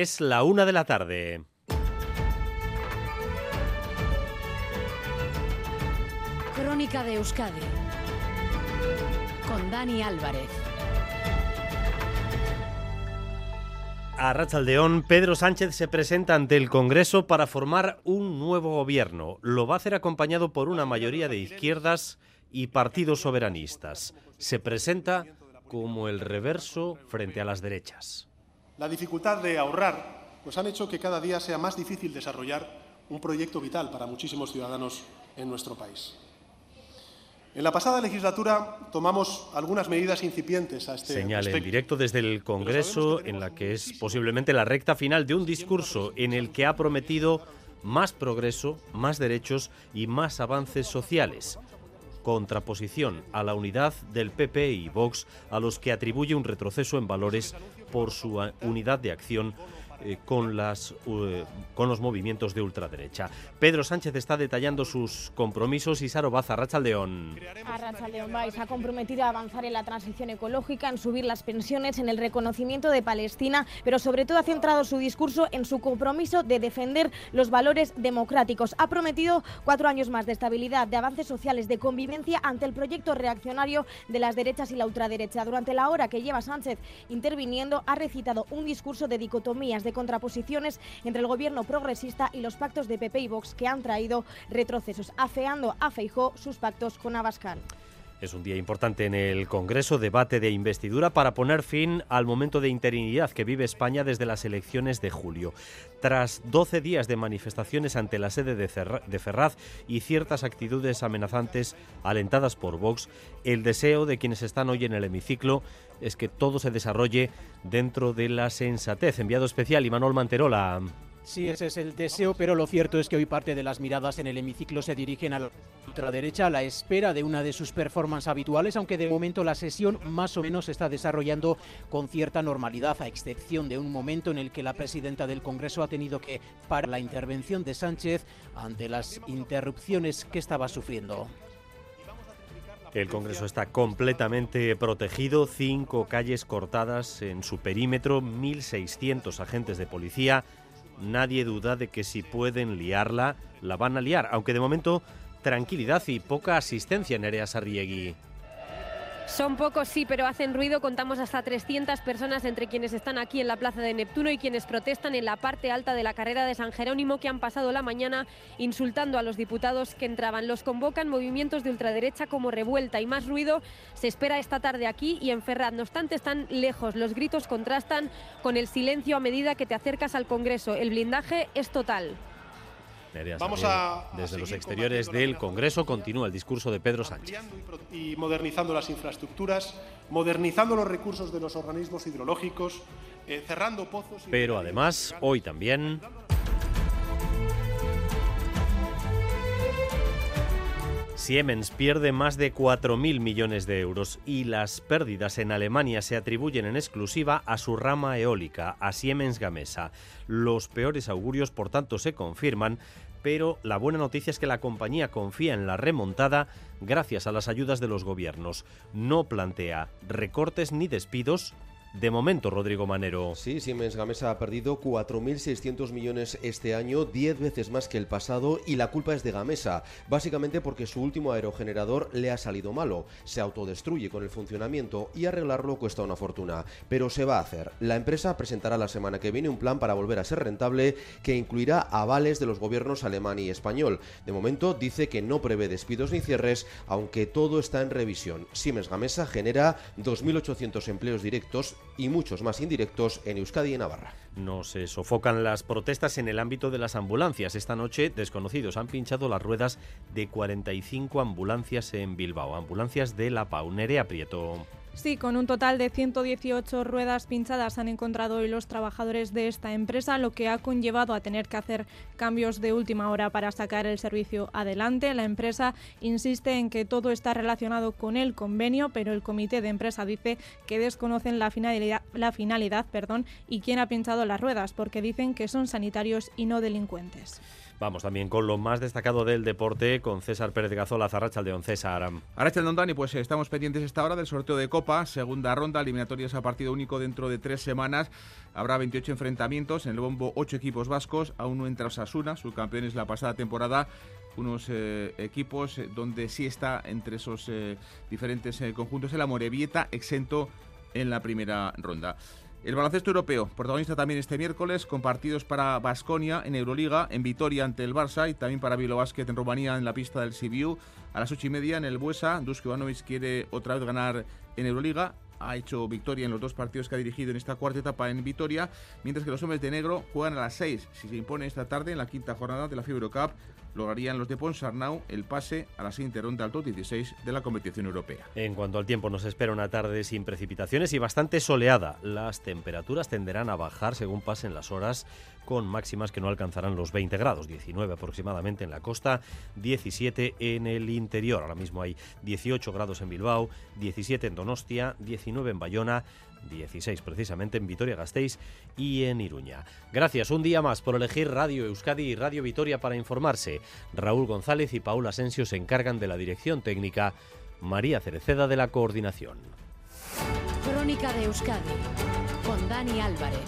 Es la una de la tarde. Crónica de Euskadi con Dani Álvarez. A Rachaldeón, Pedro Sánchez se presenta ante el Congreso para formar un nuevo gobierno. Lo va a hacer acompañado por una mayoría de izquierdas y partidos soberanistas. Se presenta como el reverso frente a las derechas. La dificultad de ahorrar pues han hecho que cada día sea más difícil desarrollar un proyecto vital para muchísimos ciudadanos en nuestro país. En la pasada legislatura tomamos algunas medidas incipientes a este Señal en directo desde el Congreso, en la que es posiblemente la recta final de un discurso en el que ha prometido más progreso, más derechos y más avances sociales. Contraposición a la unidad del PP y Vox, a los que atribuye un retroceso en valores por su unidad de acción eh, con, las, con los movimientos de ultraderecha. Pedro Sánchez está detallando sus compromisos y Saro Baza, Rachaldeón. A vais ha comprometido a avanzar en la transición ecológica, en subir las pensiones, en el reconocimiento de Palestina, pero sobre todo ha centrado su discurso en su compromiso de defender los valores democráticos. Ha prometido cuatro años más de estabilidad, de avances sociales, de convivencia ante el proyecto reaccionario de las derechas y la ultraderecha. Durante la hora que lleva Sánchez interviniendo, ha recitado un discurso de dicotomías, de contraposiciones entre el gobierno progresista y los pactos de PP y Vox que han traído retrocesos, afeando a Feijó sus pactos con Abascal. Es un día importante en el Congreso, debate de investidura para poner fin al momento de interinidad que vive España desde las elecciones de julio. Tras 12 días de manifestaciones ante la sede de Ferraz y ciertas actitudes amenazantes alentadas por Vox, el deseo de quienes están hoy en el hemiciclo es que todo se desarrolle dentro de la sensatez. Enviado especial Imanol Manterola. Sí, ese es el deseo, pero lo cierto es que hoy parte de las miradas en el hemiciclo se dirigen a la ultraderecha a la espera de una de sus performances habituales, aunque de momento la sesión más o menos está desarrollando con cierta normalidad, a excepción de un momento en el que la presidenta del Congreso ha tenido que parar la intervención de Sánchez ante las interrupciones que estaba sufriendo. El Congreso está completamente protegido, cinco calles cortadas en su perímetro, 1.600 agentes de policía nadie duda de que si pueden liarla, la van a liar, aunque de momento tranquilidad y poca asistencia en Nerea Sarriegui. Son pocos, sí, pero hacen ruido. Contamos hasta 300 personas entre quienes están aquí en la Plaza de Neptuno y quienes protestan en la parte alta de la carrera de San Jerónimo que han pasado la mañana insultando a los diputados que entraban. Los convocan movimientos de ultraderecha como revuelta y más ruido se espera esta tarde aquí y en Ferraz. No obstante, están lejos. Los gritos contrastan con el silencio a medida que te acercas al Congreso. El blindaje es total. Vamos a, Desde los exteriores del Congreso continúa el discurso de Pedro Sánchez. Y modernizando las infraestructuras, modernizando los recursos de los organismos hidrológicos, eh, cerrando pozos. Pero además, hoy también. Siemens pierde más de 4.000 millones de euros y las pérdidas en Alemania se atribuyen en exclusiva a su rama eólica, a Siemens Gamesa. Los peores augurios, por tanto, se confirman, pero la buena noticia es que la compañía confía en la remontada gracias a las ayudas de los gobiernos. No plantea recortes ni despidos, de momento, Rodrigo Manero. Sí, Siemens Gamesa ha perdido 4.600 millones este año, 10 veces más que el pasado, y la culpa es de Gamesa, básicamente porque su último aerogenerador le ha salido malo, se autodestruye con el funcionamiento y arreglarlo cuesta una fortuna. Pero se va a hacer. La empresa presentará la semana que viene un plan para volver a ser rentable que incluirá avales de los gobiernos alemán y español. De momento dice que no prevé despidos ni cierres, aunque todo está en revisión. Siemens Gamesa genera 2.800 empleos directos y muchos más indirectos en Euskadi y Navarra. No se sofocan las protestas en el ámbito de las ambulancias. Esta noche, desconocidos han pinchado las ruedas de 45 ambulancias en Bilbao, ambulancias de la Paunerea Prieto. Sí, con un total de 118 ruedas pinchadas han encontrado hoy los trabajadores de esta empresa, lo que ha conllevado a tener que hacer cambios de última hora para sacar el servicio adelante. La empresa insiste en que todo está relacionado con el convenio, pero el comité de empresa dice que desconocen la finalidad, la finalidad perdón, y quién ha pinchado las ruedas, porque dicen que son sanitarios y no delincuentes. Vamos también con lo más destacado del deporte con César Pérez de Gazola, Zarracha León César. Arracha el Dani, pues estamos pendientes esta hora del sorteo de Copa, segunda ronda, eliminatorias a partido único dentro de tres semanas. Habrá 28 enfrentamientos, en el bombo 8 equipos vascos, aún no entra Osasuna, subcampeones la pasada temporada unos eh, equipos eh, donde sí está entre esos eh, diferentes conjuntos el Amorebieta exento en la primera ronda. El baloncesto europeo, protagonista también este miércoles, con partidos para Basconia en Euroliga, en Vitoria ante el Barça y también para Vilo Basket en Rumanía en la pista del Sibiu. A las ocho y media en el Buesa, Dusko Ivanovic quiere otra vez ganar en Euroliga. Ha hecho victoria en los dos partidos que ha dirigido en esta cuarta etapa en Vitoria, mientras que los hombres de negro juegan a las seis, si se impone esta tarde en la quinta jornada de la FIBA Eurocup lograrían los de Ponsarnau el pase a la siguiente ronda al top 16 de la competición europea. En cuanto al tiempo, nos espera una tarde sin precipitaciones y bastante soleada. Las temperaturas tenderán a bajar según pasen las horas, con máximas que no alcanzarán los 20 grados, 19 aproximadamente en la costa, 17 en el interior. Ahora mismo hay 18 grados en Bilbao, 17 en Donostia, 19 en Bayona, 16 precisamente en Vitoria-Gasteiz y en Iruña. Gracias un día más por elegir Radio Euskadi y Radio Vitoria para informarse. Raúl González y Paula Asensio se encargan de la dirección técnica, María Cereceda de la coordinación. Crónica de Euskadi con Dani Álvarez.